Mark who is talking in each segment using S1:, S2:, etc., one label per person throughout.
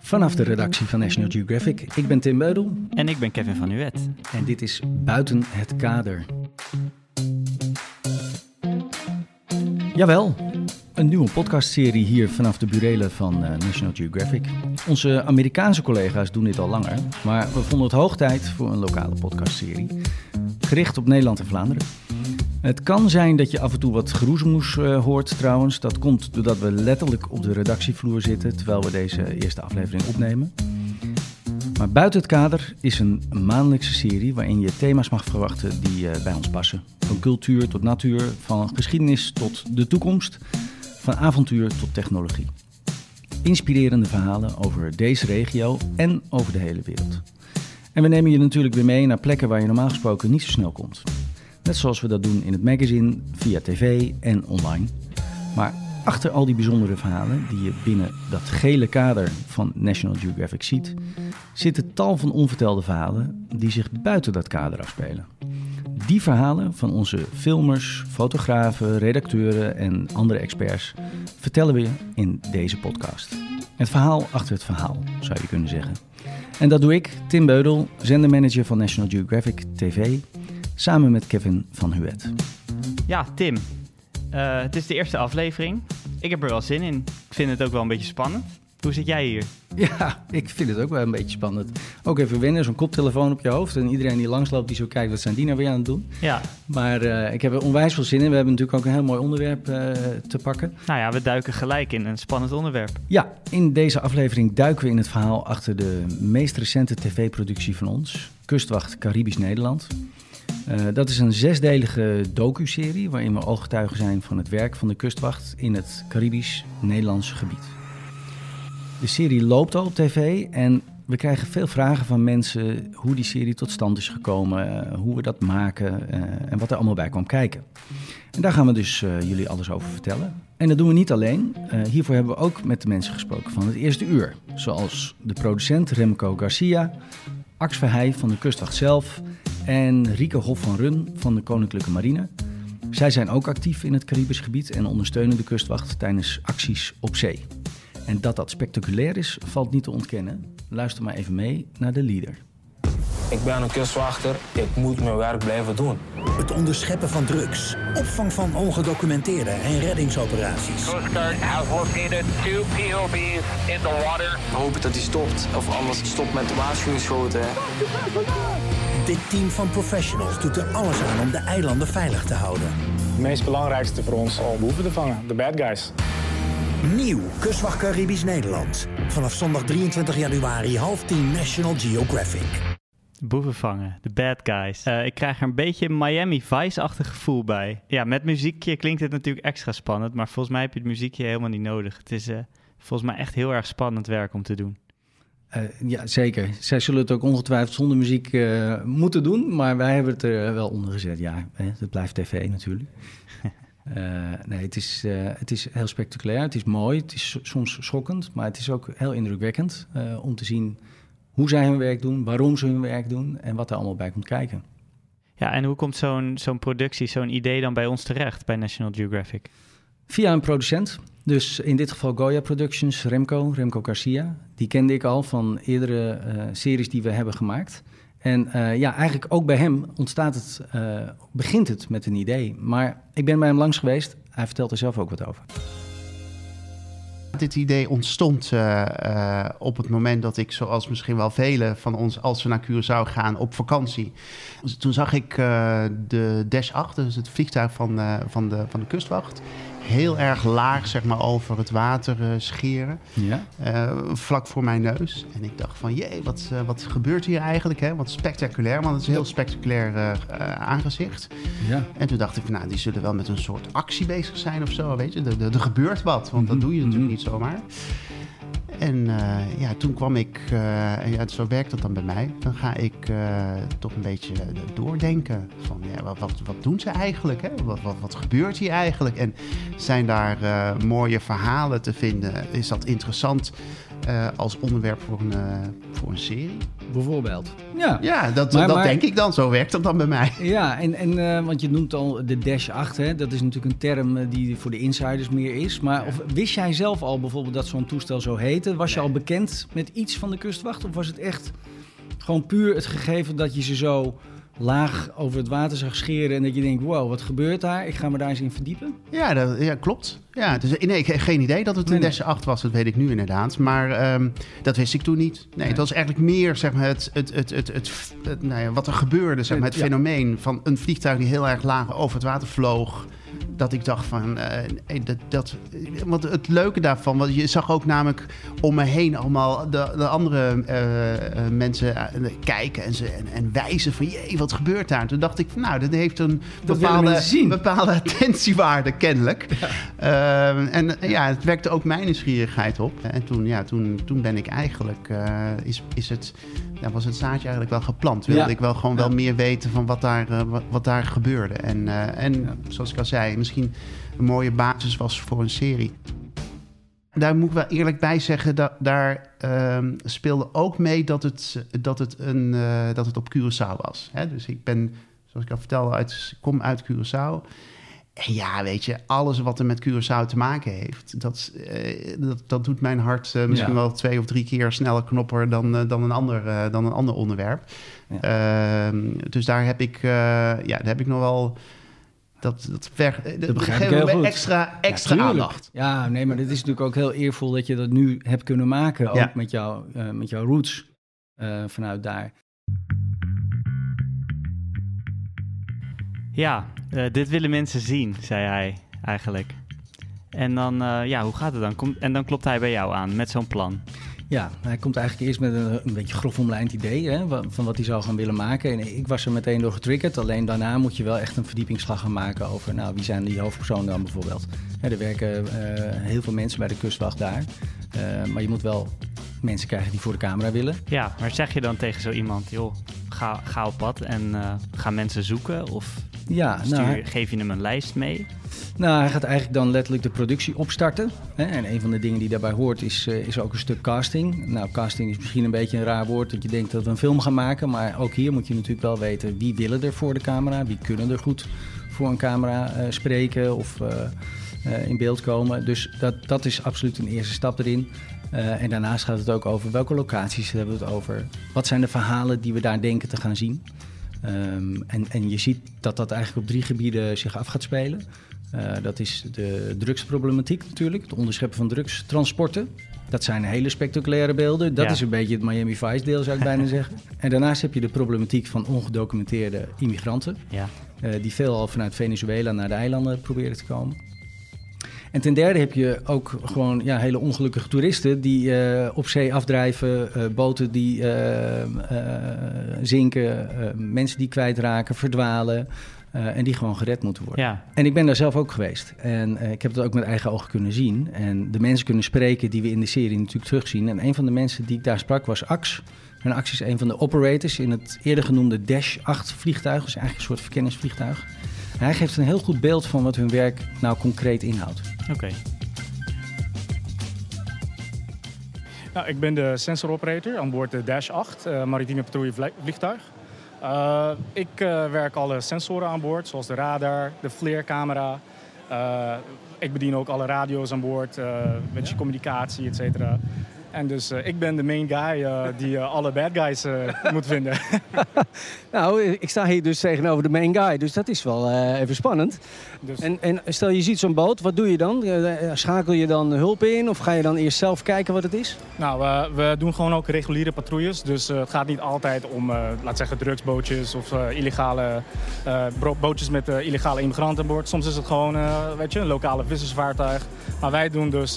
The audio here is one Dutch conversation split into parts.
S1: Vanaf de redactie van National Geographic. Ik ben Tim Beudel.
S2: En ik ben Kevin van Nuet.
S1: En dit is Buiten het Kader. Jawel, een nieuwe podcastserie hier vanaf de burelen van uh, National Geographic. Onze Amerikaanse collega's doen dit al langer, maar we vonden het hoog tijd voor een lokale podcastserie. Gericht op Nederland en Vlaanderen. Het kan zijn dat je af en toe wat geroezemoes uh, hoort trouwens. Dat komt doordat we letterlijk op de redactievloer zitten terwijl we deze eerste aflevering opnemen. Maar Buiten het Kader is een maandelijkse serie waarin je thema's mag verwachten die uh, bij ons passen. Van cultuur tot natuur, van geschiedenis tot de toekomst, van avontuur tot technologie. Inspirerende verhalen over deze regio en over de hele wereld. En we nemen je natuurlijk weer mee naar plekken waar je normaal gesproken niet zo snel komt. Net zoals we dat doen in het magazine, via tv en online. Maar achter al die bijzondere verhalen die je binnen dat gele kader van National Geographic ziet, zitten tal van onvertelde verhalen die zich buiten dat kader afspelen. Die verhalen van onze filmers, fotografen, redacteuren en andere experts vertellen we in deze podcast. Het verhaal achter het verhaal, zou je kunnen zeggen. En dat doe ik, Tim Beudel, zendermanager van National Geographic TV samen met Kevin van Huet.
S2: Ja, Tim. Uh, het is de eerste aflevering. Ik heb er wel zin in. Ik vind het ook wel een beetje spannend. Hoe zit jij hier?
S1: Ja, ik vind het ook wel een beetje spannend. Ook even winnen, zo'n koptelefoon op je hoofd. En iedereen die langsloopt, die zo kijkt, wat zijn die nou weer aan het doen?
S2: Ja.
S1: Maar uh, ik heb er onwijs veel zin in. We hebben natuurlijk ook een heel mooi onderwerp uh, te pakken.
S2: Nou ja, we duiken gelijk in een spannend onderwerp.
S1: Ja, in deze aflevering duiken we in het verhaal achter de meest recente tv-productie van ons. Kustwacht Caribisch Nederland. Uh, dat is een zesdelige docu-serie waarin we ooggetuigen zijn van het werk van de kustwacht in het Caribisch-Nederlandse gebied. De serie loopt al op tv en we krijgen veel vragen van mensen hoe die serie tot stand is gekomen, uh, hoe we dat maken uh, en wat er allemaal bij kwam kijken. En daar gaan we dus jullie alles over vertellen. En dat doen we niet alleen. hiervoor hebben we ook met de mensen gesproken van het eerste uur. Zoals de producent Remco Garcia, Ax Verheij van de kustwacht zelf en Rieke Hof van Run van de Koninklijke Marine. Zij zijn ook actief in het Caribisch gebied en ondersteunen de kustwacht tijdens acties op zee. En dat dat spectaculair is, valt niet te ontkennen. Luister maar even mee naar de leader.
S3: Ik ben een kustwachter, ik moet mijn werk blijven doen.
S4: Het onderscheppen van drugs, opvang van ongedocumenteerde en reddingsoperaties.
S5: Coast Guard has located two POB's in the water.
S6: We hopen dat hij stopt, of anders stopt met de waarschuwingsschoten.
S4: Dit team van professionals doet er alles aan om de eilanden veilig te houden.
S7: Het meest belangrijkste voor ons om boeven te vangen, de bad guys.
S4: Nieuw Kustwacht Caribisch Nederland. Vanaf zondag 23 januari half 10 National Geographic.
S2: Boeven vangen, de bad guys. Uh, ik krijg er een beetje een Miami Vice-achtig gevoel bij. Ja, met muziekje klinkt het natuurlijk extra spannend, maar volgens mij heb je het muziekje helemaal niet nodig. Het is uh, volgens mij echt heel erg spannend werk om te doen.
S1: Uh, ja, zeker. Zij zullen het ook ongetwijfeld zonder muziek uh, moeten doen, maar wij hebben het er wel onder gezet. Ja, hè, het blijft tv natuurlijk. uh, nee, het is, het is heel spectaculair, het is mooi, het is soms schokkend, maar het is ook heel indrukwekkend om te zien hoe zij hun werk doen, waarom ze hun werk doen en wat er allemaal bij komt kijken.
S2: Ja, en hoe komt zo'n zo'n productie, zo'n idee dan bij ons terecht, bij National Geographic?
S1: Via een producent. Dus in dit geval Goya Productions, Remco, Remco Garcia. Die kende ik al van eerdere uh, series die we hebben gemaakt. En uh, ja, eigenlijk ook bij hem ontstaat het, uh, begint het met een idee. Maar ik ben bij hem langs geweest. Hij vertelt er zelf ook wat over.
S8: Dit idee ontstond op het moment dat ik, zoals misschien wel velen van ons, als we naar Curaçao gaan, op vakantie. Dus toen zag ik de Dash 8, dus het vliegtuig van, van, de, van de kustwacht, heel erg laag zeg maar, over het water scheren.
S1: Ja.
S8: vlak voor mijn neus. En ik dacht van, jee, wat, wat gebeurt hier eigenlijk? Hè? Wat spectaculair, want het is een heel spectaculair aangezicht.
S1: Ja.
S8: En toen dacht ik van, nou, die zullen wel met een soort actie bezig zijn of zo, weet je. Er, er gebeurt wat, want dat doe je natuurlijk niet zomaar. En uh, ja, toen kwam ik, uh, en ja, zo werkt dat dan bij mij. Dan ga ik uh, toch een beetje doordenken van ja, wat, wat, wat doen ze eigenlijk? Hè? Wat, wat, wat gebeurt hier eigenlijk? En zijn daar mooie verhalen te vinden? Is dat interessant als onderwerp voor een, voor een serie?
S1: Bijvoorbeeld. Ja,
S8: ja dat, maar, dat maar, denk ik dan. Zo werkt dat dan bij mij.
S1: Ja, en, en uh, want je noemt al de Dash 8. Hè? Dat is natuurlijk een term die voor de insiders meer is. Maar of, wist jij zelf al bijvoorbeeld dat zo'n toestel zo heette? Was je al bekend met iets van de kustwacht? Of was het echt gewoon puur het gegeven dat je ze zo laag over het water zag scheren en dat je denkt, wow, wat gebeurt daar? Ik ga me daar eens in verdiepen.
S8: Ja, dat, ja klopt. Ja, dus, nee, ik heb geen idee dat het
S1: Nee,
S8: een
S1: nee.
S8: Dash 8 was, dat weet ik nu inderdaad. Maar ehm, dat wist ik toen niet. Nee, het was eigenlijk meer zeg maar, het, het, het, het, het, het- nou ja, wat er gebeurde. Zeg maar, het
S1: Ja.
S8: fenomeen van een vliegtuig die heel erg laag over het water vloog. Dat ik dacht van, eh, nee, dat, dat, want het leuke daarvan, want je zag ook namelijk om me heen allemaal de, de andere eh, eh, mensen kijken en, ze, en, en wijzen van, jee, wat gebeurt daar? Toen dacht ik van, nou, dat heeft een bepaalde, bepaalde attentiewaarde kennelijk. Eh, en ja, het wekte ook mijn nieuwsgierigheid op. En toen, ja, toen, toen ben ik eigenlijk, eh, is, is het, was het zaadje eigenlijk wel geplant. Wilde
S1: Ja.
S8: ik wel gewoon
S1: Ja.
S8: wel meer weten van wat daar, eh, wat, wat daar gebeurde. En, eh, en zoals ik al zei, misschien een mooie basis was voor een serie. Daar moet ik wel eerlijk bij zeggen, dat, daar ehm, speelde ook mee dat het, dat het, een, dat het op Curaçao was. Hè? Dus ik ben, zoals ik al vertelde, uit, kom uit Curaçao. En ja, weet je, alles wat er met Curaçao te maken heeft, dat, eh, dat, dat doet mijn hart eh, misschien
S1: Ja.
S8: wel twee of drie keer sneller knopper dan, eh, dan, een, ander, dan een ander onderwerp. Ehm, dus daar heb ik, ja, daar heb ik nog wel. Dat, dat, ver, dat, extra, extra
S1: Ja,
S8: aandacht.
S1: Ja, nee, maar dit is natuurlijk ook heel eervol dat je dat nu hebt kunnen maken. Ook met, jou, met jouw roots vanuit daar.
S2: Ja, eh, dit willen mensen zien, zei hij eigenlijk. En dan, eh, ja, hoe gaat het dan? Kom, en dan klopt hij bij jou aan met zo'n plan.
S1: Ja, hij komt eigenlijk eerst met een, een beetje grof omlijnd idee hè, van wat hij zou gaan willen maken. En ik was er meteen door getriggerd. Alleen daarna moet je wel echt een verdiepingsslag gaan maken over, nou, wie zijn die hoofdpersonen dan bijvoorbeeld. Hè, er werken eh, heel veel mensen bij de kustwacht daar. Maar je moet wel mensen krijgen die voor de camera willen.
S2: Ja, maar zeg je dan tegen zo iemand, joh, ga, ga op pad en eh, ga mensen zoeken? Of
S1: Ja,
S2: stuur,
S1: nou,
S2: geef je hem een lijst mee?
S1: Nou, hij gaat eigenlijk dan letterlijk de productie opstarten. Hè? En een van de dingen die daarbij hoort is, eh, is ook een stuk casting. Nou, casting is misschien een beetje een raar woord dat je denkt dat we een film gaan maken. Maar ook hier moet je natuurlijk wel weten wie willen er voor de camera. Wie kunnen er goed voor een camera eh, spreken of in beeld komen. Dus dat, dat is absoluut een eerste stap erin. Eh, en daarnaast gaat het ook over welke locaties hebben we het over. Wat zijn de verhalen die we daar denken te gaan zien. Ehm, en, en je ziet dat dat eigenlijk op drie gebieden zich af gaat spelen. Eh, dat is de drugsproblematiek natuurlijk, het onderscheppen van drugstransporten. Dat zijn hele spectaculaire beelden. Dat
S2: Ja.
S1: is een beetje het Miami Vice deel, zou ik bijna zeggen. En daarnaast heb je de problematiek van ongedocumenteerde immigranten.
S2: Ja.
S1: eh, die veelal vanuit Venezuela naar de eilanden proberen te komen. En ten derde heb je ook gewoon ja, hele ongelukkige toeristen die eh, op zee afdrijven, eh, boten die eh, zinken, mensen die kwijtraken, verdwalen en die gewoon gered moeten worden.
S2: Ja,
S1: En ik ben daar zelf ook geweest. En ik heb het ook met eigen ogen kunnen zien. En de mensen kunnen spreken die we in de serie natuurlijk terugzien. En een van de mensen die ik daar sprak was Ax. En Ax is een van de operators in het eerder genoemde Dash 8 vliegtuig. Dus eigenlijk een soort verkenningsvliegtuig. En hij geeft een heel goed beeld van wat hun werk nou concreet inhoudt.
S2: Oké.
S7: Nou, ik ben de sensor operator aan boord de Dash 8, eh, maritieme patrouille vlie- vliegtuig. Eh, ik eh, werk alle sensoren aan boord, zoals de radar, de FLIR-camera. Eh, ik bedien ook alle radio's aan boord, met je communicatie, et cetera. En dus eh, ik ben de main guy eh, die eh, alle bad guys moet vinden.
S9: Nou, ik sta hier dus tegenover de main guy, dus dat is wel even spannend.
S7: Dus,
S9: En, en stel je ziet zo'n boot, wat doe je dan? Schakel je dan hulp in of ga je dan eerst zelf kijken wat het is?
S7: Nou, we doen gewoon ook reguliere patrouilles. Dus het gaat niet altijd om, laat zeggen, drugsbootjes of illegale bootjes met illegale immigranten aan boord. Soms is het gewoon, weet je, een lokale vissersvaartuig. Maar wij doen dus,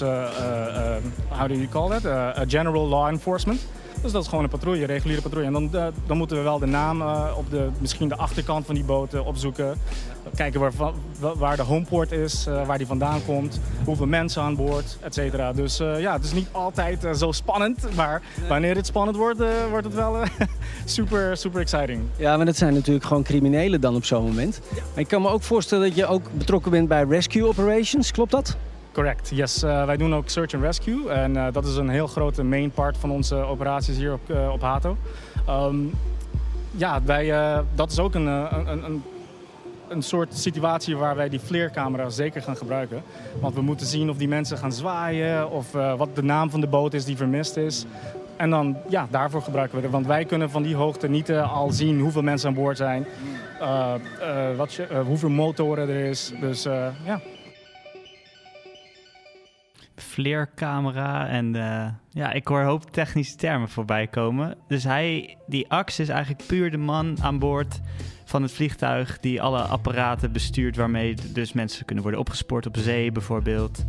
S7: how do you call that? Eh, a general law enforcement. Dus dat is gewoon een patrouille, een reguliere patrouille. En dan, eh, dan moeten we wel de naam eh, op de, misschien de achterkant van die boten opzoeken. Kijken waar, wa- waar de homeport is, eh, waar die vandaan komt, hoeveel mensen aan boord, et cetera. Dus eh, ja, het is niet altijd eh, zo spannend, maar wanneer het spannend wordt, eh, wordt het wel eh, super, super exciting.
S9: Ja, maar dat zijn natuurlijk gewoon criminelen dan op zo'n moment. Maar ik kan me ook voorstellen dat je ook betrokken bent bij rescue operations, klopt dat?
S7: Correct, yes. Eh, wij doen ook search and rescue en eh, dat is een heel grote main part van onze operaties hier op, eh, op Hato. Ehm, ja, wij, dat is ook een, een, een, een soort situatie waar wij die flarecamera zeker gaan gebruiken. Want we moeten zien of die mensen gaan zwaaien of wat de naam van de boot is die vermist is. En dan, ja, daarvoor gebruiken we het. Want wij kunnen van die hoogte niet al zien hoeveel mensen aan boord zijn. wat je, hoeveel motoren er is. Dus ja.
S2: Fleercamera en eh, ja, ik hoor een hoop technische termen voorbij komen. Dus hij, die Ax is eigenlijk puur de man aan boord van het vliegtuig die alle apparaten bestuurt waarmee dus mensen kunnen worden opgespoord op zee bijvoorbeeld.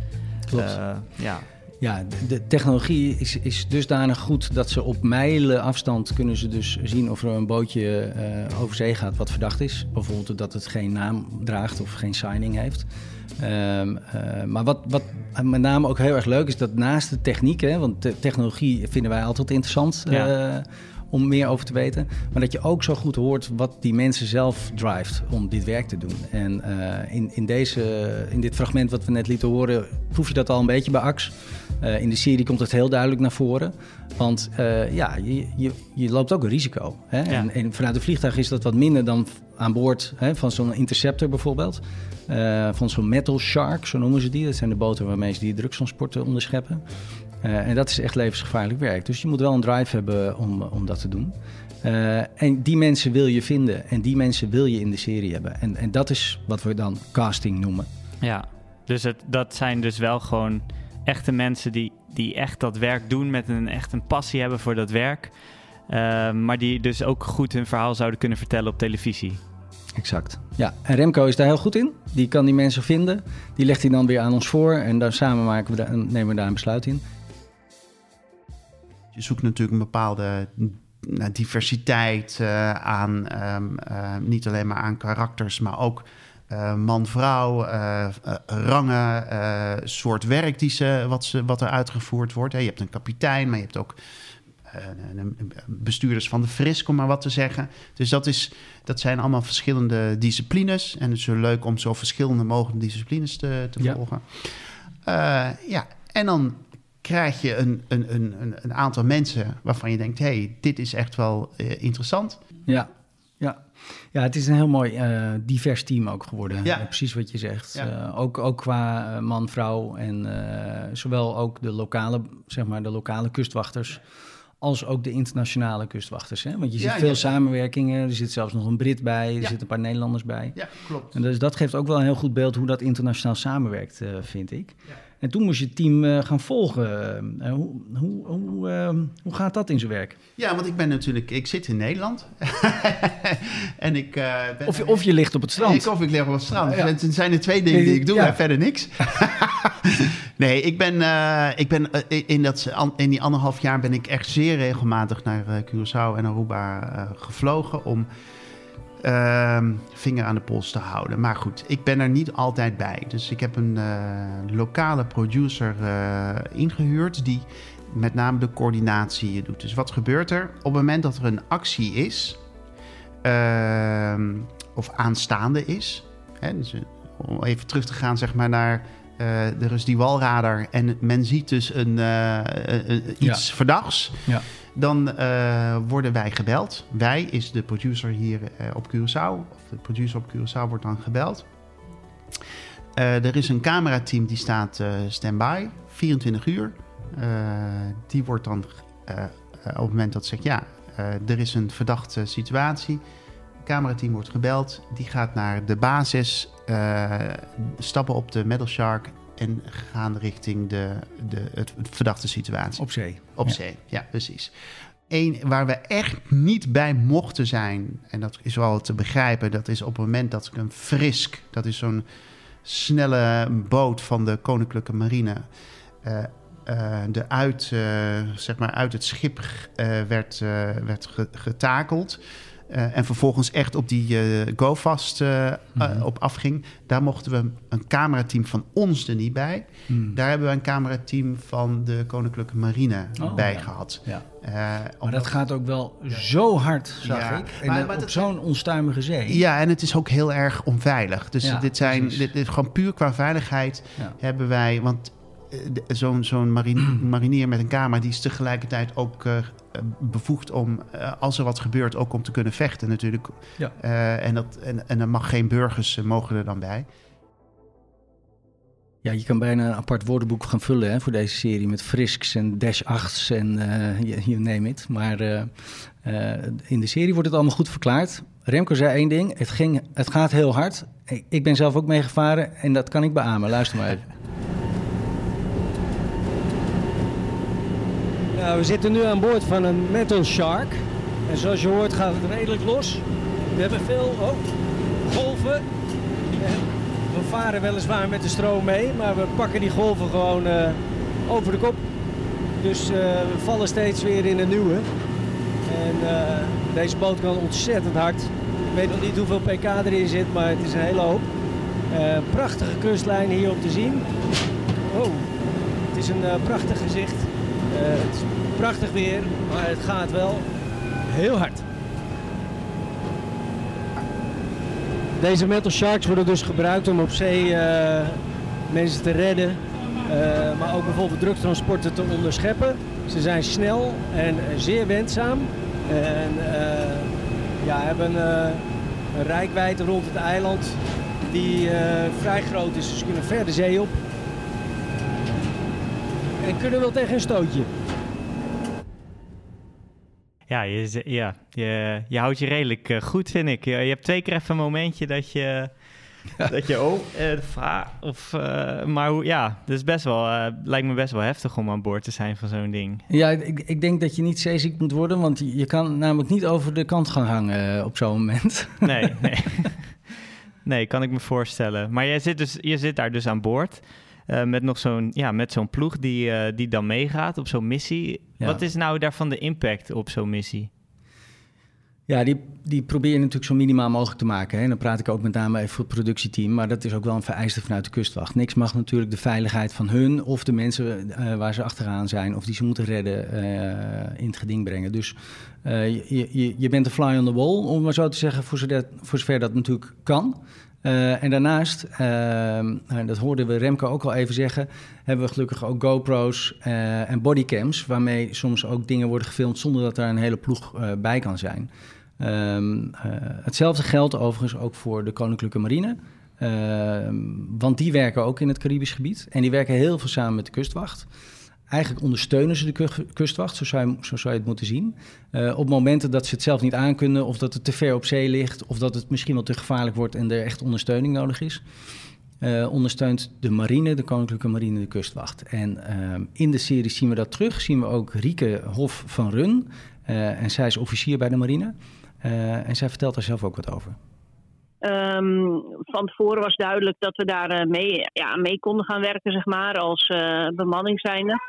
S1: Klopt.
S2: Eh, ja.
S1: Ja, de, technologie is, is dusdanig goed dat ze op mijlen afstand kunnen ze dus zien of er een bootje eh, over zee gaat wat verdacht is. Bijvoorbeeld dat het geen naam draagt of geen signing heeft. Ehm, eh, maar wat, wat met name ook heel erg leuk is, dat naast de techniek, hè, want de technologie vinden wij altijd interessant
S2: Ja.
S1: eh, om meer over te weten, maar dat je ook zo goed hoort wat die mensen zelf drijft om dit werk te doen. En eh, in, in, deze, in dit fragment wat we net lieten horen, proef je dat al een beetje bij Ax. Eh, in de serie komt het heel duidelijk naar voren. Want eh, ja, je, je, je loopt ook een risico. Hè?
S2: Ja.
S1: En, en vanuit een vliegtuig is dat wat minder dan aan boord hè, van zo'n Interceptor bijvoorbeeld. Van zo'n Metal Shark, zo noemen ze die. Dat zijn de boten waarmee ze die drugstransporten onderscheppen. Eh, en dat is echt levensgevaarlijk werk. Dus je moet wel een drive hebben om, om dat te doen. Eh, en die mensen wil je vinden. En die mensen wil je in de serie hebben. En, en dat is wat we dan casting noemen.
S2: Ja, dus het, dat zijn dus wel gewoon echte mensen die, die echt dat werk doen met een echt een passie hebben voor dat werk. Eh, maar die dus ook goed hun verhaal zouden kunnen vertellen op televisie.
S1: Exact. Ja, en Remco is daar heel goed in. Die kan die mensen vinden. Die legt hij dan weer aan ons voor. En dan samen maken we daar, nemen we daar een besluit in.
S8: Je zoekt natuurlijk een bepaalde nou, diversiteit eh, aan, ehm, eh, niet alleen maar aan karakters, maar ook eh, man-vrouw, rangen, soort werk die ze, wat, ze, wat er uitgevoerd wordt. Hè. Je hebt een kapitein, maar je hebt ook bestuurders van de Frisk, om maar wat te zeggen. Dus dat, is, dat zijn allemaal verschillende disciplines. En het is leuk om zo verschillende mogelijke disciplines te, te volgen. Ja, en dan krijg je een, een, een, een- een aantal mensen waarvan je denkt: hé, hey, dit is echt wel eh, interessant.
S1: Ja, ja. ja het is een heel mooi eh, divers team ook geworden.
S8: Ja.
S1: Eh, precies wat je zegt.
S8: Ja.
S1: Ook, ook qua man, vrouw en zowel ook de lokale, zeg maar, de lokale kustwachters als ook de internationale kustwachters. Hè? Want je ziet
S8: Ja,
S1: veel
S8: ja.
S1: samenwerkingen. Er zit zelfs nog een Brit bij. Er
S8: Ja.
S1: zitten een paar Nederlanders bij.
S8: Ja, klopt.
S1: En dus dat geeft ook wel een heel goed beeld hoe dat internationaal samenwerkt, vind ik. En toen moest je het team eh, gaan volgen. Eh, hoe, hoe, hoe, eh, hoe gaat dat in zijn werk?
S8: Ja, want ik ben natuurlijk, ik zit in Nederland. en ik eh, ben.
S1: Of je, of je ligt op het strand.
S8: Ik, of ik lig op het strand.
S1: Ja.
S8: Het zijn er twee dingen die ik doe
S1: Ja.
S8: en verder niks. nee, ik ben, eh, ik ben eh, in, dat, in die anderhalf jaar ben ik echt zeer regelmatig naar eh, Curaçao en Aruba eh, gevlogen om ehm, vinger aan de pols te houden. Maar goed, ik ben er niet altijd bij. Dus ik heb een eh, lokale producer eh, ingehuurd die met name de coördinatie doet. Dus wat gebeurt er? Op het moment dat er een actie is, ehm, of aanstaande is, hè, dus, eh, om even terug te gaan zeg maar, naar eh er is die walradar en men ziet dus een, iets verdachts,
S1: Ja.
S8: Dan eh, worden wij gebeld. Wij is de producer hier eh, op Curaçao, of de producer op Curaçao wordt dan gebeld. Eh, er is een camerateam die staat standby, 24 uur. Die wordt dan op het moment dat ze zegt ja, er is een verdachte situatie. Het camerateam wordt gebeld, die gaat naar de basis, stappen op de Metal Shark en gaan richting de, de, het, het verdachte situatie.
S1: Op zee.
S8: Op
S1: Ja.
S8: zee, ja, precies. Eén waar we echt niet bij mochten zijn, en dat is wel te begrijpen, dat is op het moment dat een frisk, dat is zo'n snelle boot van de Koninklijke Marine, eh, eh, de uit, eh, zeg maar uit het schip werd, werd ge- getakeld. Eh, en vervolgens echt op die eh GoFast eh,
S1: Mhm.
S8: op afging. Daar mochten we een camerateam van ons er niet bij.
S1: Hmm.
S8: Daar hebben we een camerateam van de Koninklijke Marine
S1: Oh,
S8: bij
S1: ja.
S8: gehad.
S1: Ja.
S8: Eh,
S1: Maar dat gaat ook wel zo hard, zag ik. En
S8: Maar- maar
S1: op zo'n onstuimige zee.
S8: Ja, en het is ook heel erg onveilig. Dus dit zijn dit, dit, gewoon puur qua veiligheid hebben wij. Want zo'n zo'n marin- marinier met een camera... die is tegelijkertijd ook eh, bevoegd om, eh, als er wat gebeurt... ook om te kunnen vechten natuurlijk.
S1: Ja.
S8: Eh, en, dat, en, en er mag geen burgers eh, mogen er dan bij.
S1: Ja, je kan bijna een apart woordenboek gaan vullen hè, voor deze serie met frisks en dash achts en eh you, name it. Maar eh, eh, in de serie wordt het allemaal goed verklaard. Remco zei één ding, het, ging, het gaat heel hard. Ik, ik ben zelf ook meegevaren en dat kan ik beamen. Luister maar even.
S9: Nou, we zitten nu aan boord van een Metal Shark. En zoals je hoort gaat het redelijk los. We hebben veel oh, golven. En we varen weliswaar met de stroom mee, maar we pakken die golven gewoon eh, over de kop. Dus eh, we vallen steeds weer in een nieuwe. En eh, deze boot kan ontzettend hard. Ik weet nog niet hoeveel pk erin zit, maar het is een hele hoop. Prachtige kustlijn hier om te zien. Oh, het is een prachtig gezicht. Prachtig weer, maar het gaat wel heel hard. Deze metal sharks worden dus gebruikt om op zee eh, mensen te redden. eh, maar ook bijvoorbeeld drugtransporten te onderscheppen. Ze zijn snel en zeer wendzaam. En eh, ja, hebben een rijkwijde rond het eiland die vrij groot is. Dus ze kunnen ver de zee op. En kunnen wel tegen een stootje.
S2: Ja, je, ja je, je houdt je redelijk eh, goed, vind ik. Je, je hebt twee keer even een momentje dat je... Dat je, oh, eh, of, eh, maar hoe, ja, dat is best wel, lijkt me best wel heftig om aan boord te zijn van zo'n ding.
S1: Ja, ik, ik denk dat je niet zeeziek moet worden, want je, kan namelijk niet over de kant gaan hangen op zo'n moment.
S2: Nee, nee. nee, kan ik me voorstellen. Maar jij zit, dus, je zit daar dus aan boord eh, met nog zo'n ja, met zo'n ploeg die, eh, die dan meegaat op zo'n missie.
S1: Ja.
S2: Wat is nou daarvan de impact op zo'n missie?
S1: Ja, die, die probeer je natuurlijk zo minimaal mogelijk te maken. Hè. En dan praat ik ook met name even voor het productieteam. Maar dat is ook wel een vereiste vanuit de kustwacht. Niks mag natuurlijk de veiligheid van hun of de mensen eh, waar ze achteraan zijn... of die ze moeten redden, in het geding brengen. Dus je, je, je bent een fly on the wall, om maar zo te zeggen... voor zover, voor zover dat natuurlijk kan. Eh, en daarnaast, eh, en dat hoorden we Remco ook al even zeggen... hebben we gelukkig ook GoPro's eh, en bodycams... waarmee soms ook dingen worden gefilmd... zonder dat er een hele ploeg eh, bij kan zijn... Ehm, eh, hetzelfde geldt overigens ook voor de Koninklijke Marine. Ehm, want die werken ook in het Caribisch gebied. En die werken heel veel samen met de kustwacht. Eigenlijk ondersteunen ze de ku- kustwacht, zo zou je, zo zou je het moeten zien. Eh, op momenten dat ze het zelf niet aankunnen, of dat het te ver op zee ligt, of dat het misschien wel te gevaarlijk wordt en er echt ondersteuning nodig is. eh, ondersteunt de marine, de Koninklijke Marine, de kustwacht. En ehm, in de serie zien we dat terug. Zien we ook Rieke Hof van Run. Eh, en zij is officier bij de marine. En zij vertelt daar zelf ook wat over.
S10: Ehm, van tevoren was duidelijk dat we daar mee, ja, mee konden gaan werken, zeg maar, als bemanning zijnde.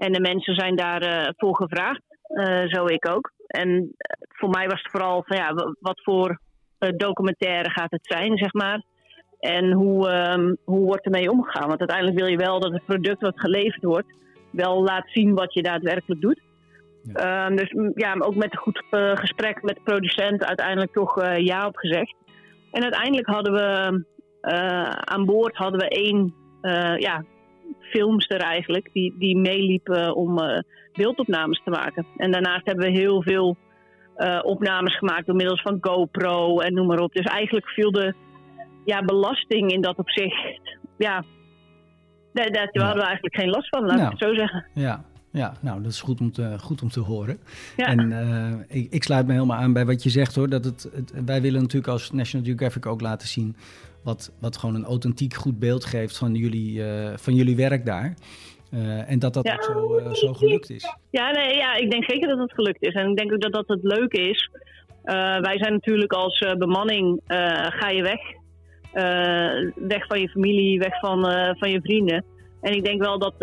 S10: En de mensen zijn daarvoor voor gevraagd, eh, zo ik ook. En eh, voor mij was het vooral van ja, wat voor eh, documentaire gaat het zijn, zeg maar. En hoe, ehm, hoe wordt ermee omgegaan? Want uiteindelijk wil je wel dat het product wat geleverd wordt, wel laat zien wat je daadwerkelijk doet. Ehm, dus ja, ook met een goed eh, gesprek met de producent uiteindelijk toch eh, ja op gezegd. En uiteindelijk hadden we eh, aan boord hadden we één eh, ja, filmster eigenlijk, die, die meeliep eh, om eh, beeldopnames te maken. En daarnaast hebben we heel veel eh, opnames gemaakt door middels van GoPro en noem maar op. Dus eigenlijk viel de ja, belasting in dat opzicht, ja, daar, daar hadden we eigenlijk geen last van, laat
S1: Nou.
S10: ik het zo zeggen.
S1: Ja, ja nou, dat is goed om te, goed om te horen.
S10: Ja.
S1: En eh, ik, ik sluit me helemaal aan bij wat je zegt hoor. Dat het, het, wij willen natuurlijk als National Geographic ook laten zien wat, wat gewoon een authentiek goed beeld geeft van jullie, eh, van jullie werk daar. Eh, en dat dat
S10: Ja.
S1: ook zo, eh, zo gelukt is.
S10: Ja, nee, ja, ik denk zeker dat het gelukt is. En ik denk ook dat dat het leuke is. Wij zijn natuurlijk als bemanning, ga je weg. Weg van je familie, weg van, van je vrienden. En ik denk wel dat,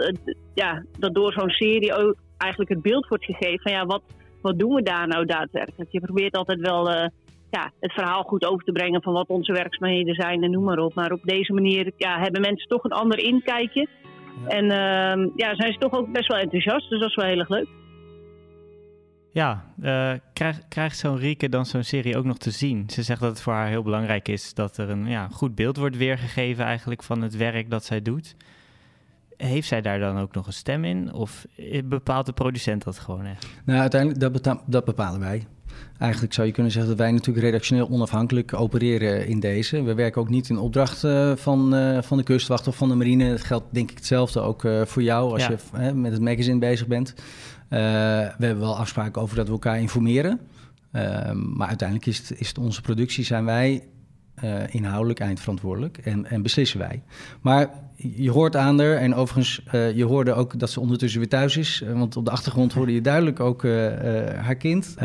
S10: ja, dat door zo'n serie ook eigenlijk het beeld wordt gegeven van ja, wat, wat doen we daar nou daadwerkelijk? Je probeert altijd wel ja, het verhaal goed over te brengen van wat onze werkzaamheden zijn en noem maar op. Maar op deze manier ja, hebben mensen toch een ander inkijkje. En ehm, ja, zijn ze toch ook best wel enthousiast, dus dat is wel heel erg leuk.
S2: Ja, eh, krijgt, krijgt zo'n Rieke dan zo'n serie ook nog te zien? Ze zegt dat het voor haar heel belangrijk is dat er een ja, goed beeld wordt weergegeven eigenlijk van het werk dat zij doet. heeft zij daar dan ook nog een stem in? Of bepaalt de producent dat gewoon echt?
S1: Nou, uiteindelijk, dat, beta- dat bepalen wij. Eigenlijk zou je kunnen zeggen dat wij natuurlijk redactioneel onafhankelijk opereren in deze. We werken ook niet in opdracht eh, van, eh, van de kustwacht of van de marine. Dat geldt denk ik hetzelfde ook eh, voor jou als
S2: Ja.
S1: je eh, met het magazine bezig bent. We hebben wel afspraken over dat we elkaar informeren. Ehm, maar uiteindelijk is het, is het onze productie, zijn wij eh, inhoudelijk eindverantwoordelijk en, en beslissen wij. Maar je hoort aan haar, en overigens, eh, je hoorde ook dat ze ondertussen weer thuis is. eh, want op de achtergrond hoorde je duidelijk ook haar kind.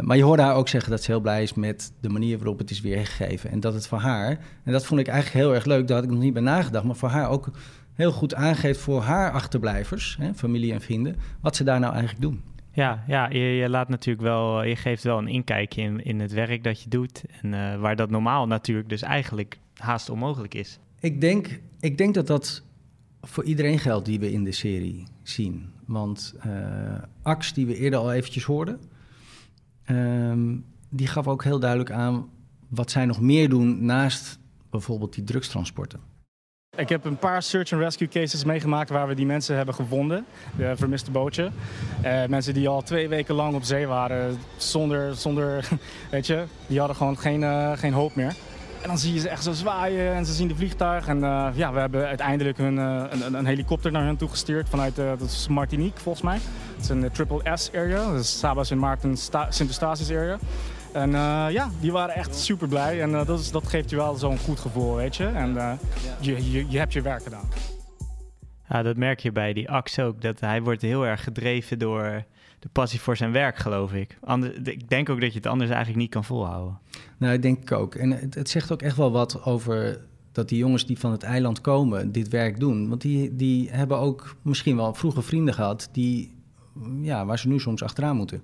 S1: Maar je hoorde haar ook zeggen dat ze heel blij is met de manier waarop het is weergegeven. En dat het voor haar, en dat vond ik eigenlijk heel erg leuk, daar had ik nog niet bij nagedacht, maar voor haar ook heel goed aangeeft voor haar achterblijvers, hè, familie en vrienden, wat ze daar nou eigenlijk doen.
S2: Ja, ja je, je laat natuurlijk wel, je geeft wel een inkijkje in, in het werk dat je doet. En eh, waar dat normaal natuurlijk dus eigenlijk haast onmogelijk is.
S1: Ik denk, ik denk dat dat voor iedereen geldt die we in de serie zien. Want eh Ax, die we eerder al eventjes hoorden, ehm, die gaf ook heel duidelijk aan wat zij nog meer doen naast bijvoorbeeld die drugstransporten.
S7: Ik heb een paar search and rescue cases meegemaakt waar we die mensen hebben gevonden, de vermiste bootje. Eh, mensen die al twee weken lang op zee waren zonder, zonder weet je, die hadden gewoon geen, eh, geen hoop meer. En dan zie je ze echt zo zwaaien en ze zien de vliegtuig. En eh, ja, we hebben uiteindelijk een, een- helikopter naar hen toe gestuurd vanuit dat is Martinique volgens mij. Het is een triple S area, dat is Saba Sint Maarten Sta- Sint Eustatius area. En eh, ja, die waren echt super blij. En eh, dat, is, dat geeft je wel zo'n goed gevoel, weet je. En eh, je, je, je hebt je werk gedaan.
S2: Ja, dat merk je bij die Ax ook. Dat hij wordt heel erg gedreven door de passie voor zijn werk, geloof ik. Ander, ik denk ook dat je het anders eigenlijk niet kan volhouden.
S1: Nou, ik denk ik ook. En het, het zegt ook echt wel wat over dat die jongens die van het eiland komen dit werk doen. Want die, die hebben ook misschien wel vroeger vrienden gehad die, ja, waar ze nu soms achteraan moeten.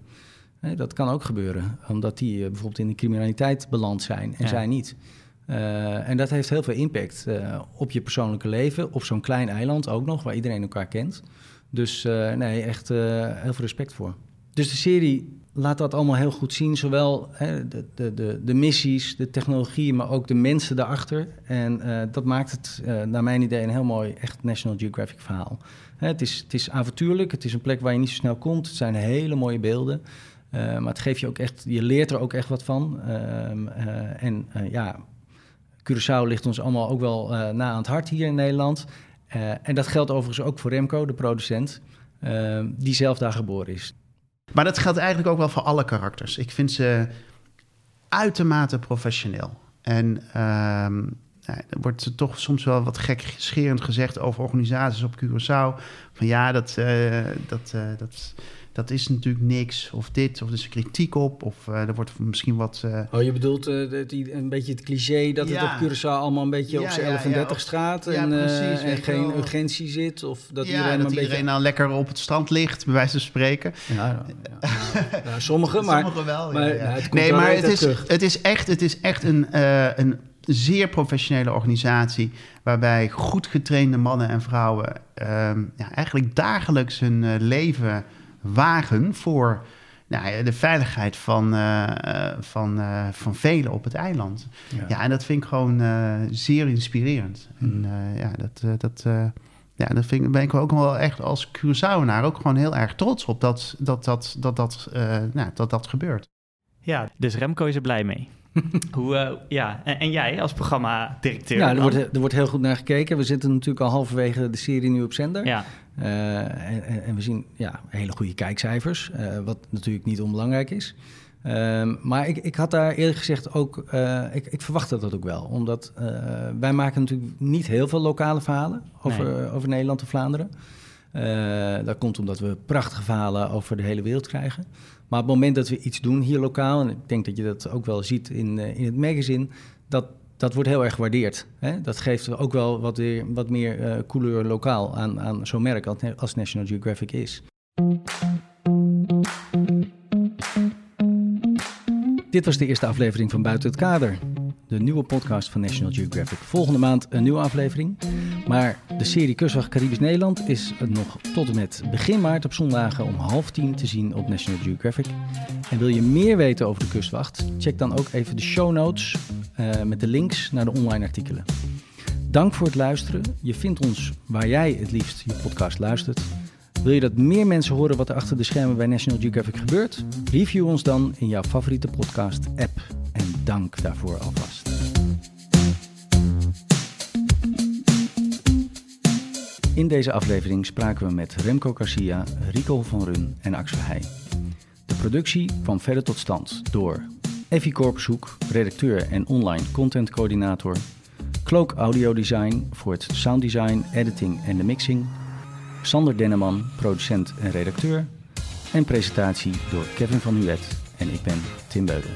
S1: Dat kan ook gebeuren, omdat die eh, bijvoorbeeld in de criminaliteit beland zijn en
S2: Ja.
S1: zij niet. Eh, en dat heeft heel veel impact eh, op je persoonlijke leven, op zo'n klein eiland ook nog, waar iedereen elkaar kent. Dus nee, echt heel veel respect voor. Dus de serie laat dat allemaal heel goed zien. Zowel hè, de, de, de, de missies, de technologie, maar ook de mensen daarachter. En dat maakt het, naar mijn idee, een heel mooi, echt National Geographic verhaal. Hè, het, is, het is avontuurlijk, het is een plek waar je niet zo snel komt. Het zijn hele mooie beelden. Eh, maar het geeft je ook echt, je leert er ook echt wat van. Ehm, eh, en eh, ja, Curaçao ligt ons allemaal ook wel na aan het hart hier in Nederland. En dat geldt overigens ook voor Remco, de producent, eh, die zelf daar geboren is.
S8: Maar dat geldt eigenlijk ook wel voor alle karakters. Ik vind ze uitermate professioneel. En ehm, nou, er wordt toch soms wel wat gekscherend gezegd over organisaties op Curaçao. Van ja, dat, dat, dat, dat is natuurlijk niks. Of dit, of er is kritiek op. Of eh, er wordt misschien wat... eh,
S1: Oh, je bedoelt het i- een beetje het cliché dat
S8: Ja.
S1: het op Curaçao allemaal een beetje
S8: Ja,
S1: op zijn
S8: ja,
S1: 11 en
S8: ja,
S1: 30
S8: of-
S1: straat en,
S8: precies,
S1: en geen
S8: wel.
S1: urgentie zit of dat iedereen
S8: dat
S1: een
S8: iedereen
S1: beetje...
S8: nou lekker op het strand ligt, bij wijze van spreken.
S1: Ja, ja, ja. Nou, sommigen, maar...
S8: Sommigen wel,
S1: maar,
S8: ja.
S1: nou, het komt
S8: nee, maar het is,
S1: terug.
S8: het is echt, het is echt een, een zeer professionele organisatie. Waarbij goed getrainde mannen en vrouwen ehm, ja, eigenlijk dagelijks hun leven wagen voor nou, ja, de veiligheid van, eh, eh, van, eh, van velen op het eiland.
S1: Ja.
S8: Ja, en dat vind ik gewoon eh, zeer inspirerend. En eh, ja, dat, eh, dat, eh, ja, dat vind, ik- ben ik ook wel echt als Curaçaoenaar ook gewoon heel erg trots op dat dat, dat, dat, dat, eh, nou, dat, dat gebeurt.
S2: Ja, dus Remco is er blij mee. Hoe, eh, ja, en, en jij als programmadirecteur?
S1: Ja, er wordt, er wordt heel goed naar gekeken. We zitten natuurlijk al halverwege de serie nu op zender.
S2: Ja,
S1: Eh, en, en- we zien ja, hele goede kijkcijfers, eh, wat natuurlijk niet onbelangrijk is. Ehm, maar ik, ik had daar eerlijk gezegd ook, ik, ik verwachtte dat ook wel. Omdat wij maken natuurlijk niet heel veel lokale verhalen over, over Nederland of Vlaanderen. Dat komt omdat we prachtige verhalen over de hele wereld krijgen. Maar op het moment dat we iets doen hier lokaal, en ik denk dat je dat ook wel ziet in, eh, in het magazine, dat, dat wordt heel erg gewaardeerd. Hè? Dat geeft ook wel wat, weer, wat meer eh couleur lokaal aan, aan zo'n merk als National Geographic is. Dit was de eerste aflevering van Buiten het Kader, de nieuwe podcast van National Geographic. Volgende maand een nieuwe aflevering. Maar de serie Kustwacht Caribisch Nederland is nog tot en met begin maart op zondagen om half tien te zien op National Geographic. En wil je meer weten over de kustwacht? Check dan ook even de show notes eh, met de links naar de online artikelen. Dank voor het luisteren. Je vindt ons waar jij het liefst je podcast luistert. Wil je dat meer mensen horen wat er achter de schermen bij National Geographic gebeurt? Review ons dan in jouw favoriete podcast-app. En dank daarvoor alvast. In deze aflevering spraken we met Remco Garcia, Rico van Run en Axel Heij. De productie kwam verder tot stand door Effie Korpshoek, redacteur en online contentcoördinator. Cloak Audio Design voor het sounddesign, editing en de mixing. Sander Denneman, producent en redacteur. En presentatie door Kevin van Nuet en ik ben Tim Beuden.